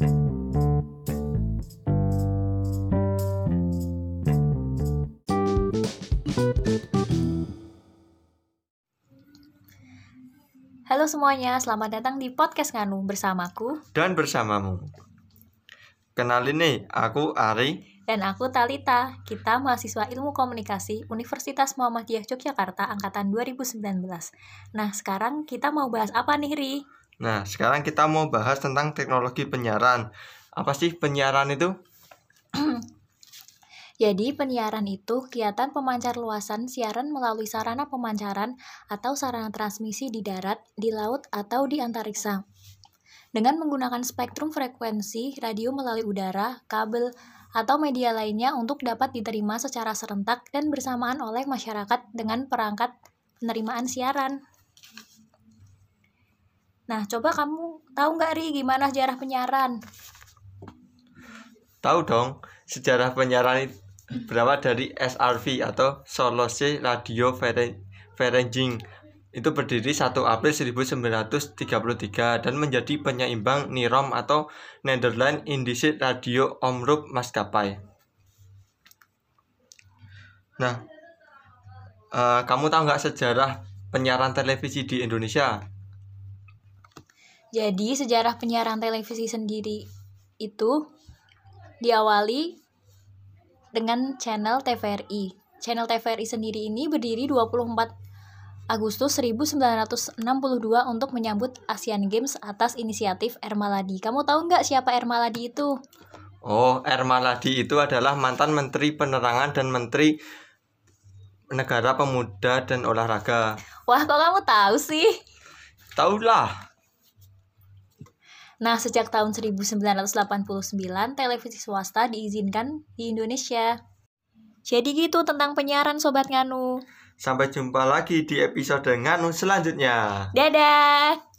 Halo semuanya, selamat datang di podcast Nganu bersamaku dan bersamamu. Kenalin nih, aku Ari dan aku Talita. Kita mahasiswa Ilmu Komunikasi Universitas Muhammadiyah Yogyakarta angkatan 2019. Nah, sekarang kita mau bahas apa nih, Ri? Nah, sekarang kita mau bahas tentang teknologi penyiaran. Apa sih penyiaran itu? Jadi, penyiaran itu kegiatan pemancar luasan siaran melalui sarana pemancaran atau sarana transmisi di darat, di laut, atau di antariksa. Dengan menggunakan spektrum frekuensi radio melalui udara, kabel, atau media lainnya untuk dapat diterima secara serentak dan bersamaan oleh masyarakat dengan perangkat penerimaan siaran. Nah, coba kamu tahu nggak Ri gimana sejarah penyiaran? Tahu dong, sejarah penyiaran berawal dari SRV atau Solose Radio Ferenjing itu berdiri 1 April 1933 dan menjadi penyeimbang NIROM atau Netherlands Indische Radio Omroep Maskapai. Nah, uh, kamu tahu nggak sejarah penyiaran televisi di Indonesia? Jadi sejarah penyiaran televisi sendiri itu diawali dengan channel TVRI. Channel TVRI sendiri ini berdiri 24 Agustus 1962 untuk menyambut Asian Games atas inisiatif Ermaladi. Kamu tahu nggak siapa Ermaladi itu? Oh, Ermaladi itu adalah mantan Menteri Penerangan dan Menteri Negara Pemuda dan Olahraga. Wah, kok kamu tahu sih? Tahu lah. Nah, sejak tahun 1989, televisi swasta diizinkan di Indonesia. Jadi gitu tentang penyiaran Sobat Nganu. Sampai jumpa lagi di episode Nganu selanjutnya. Dadah!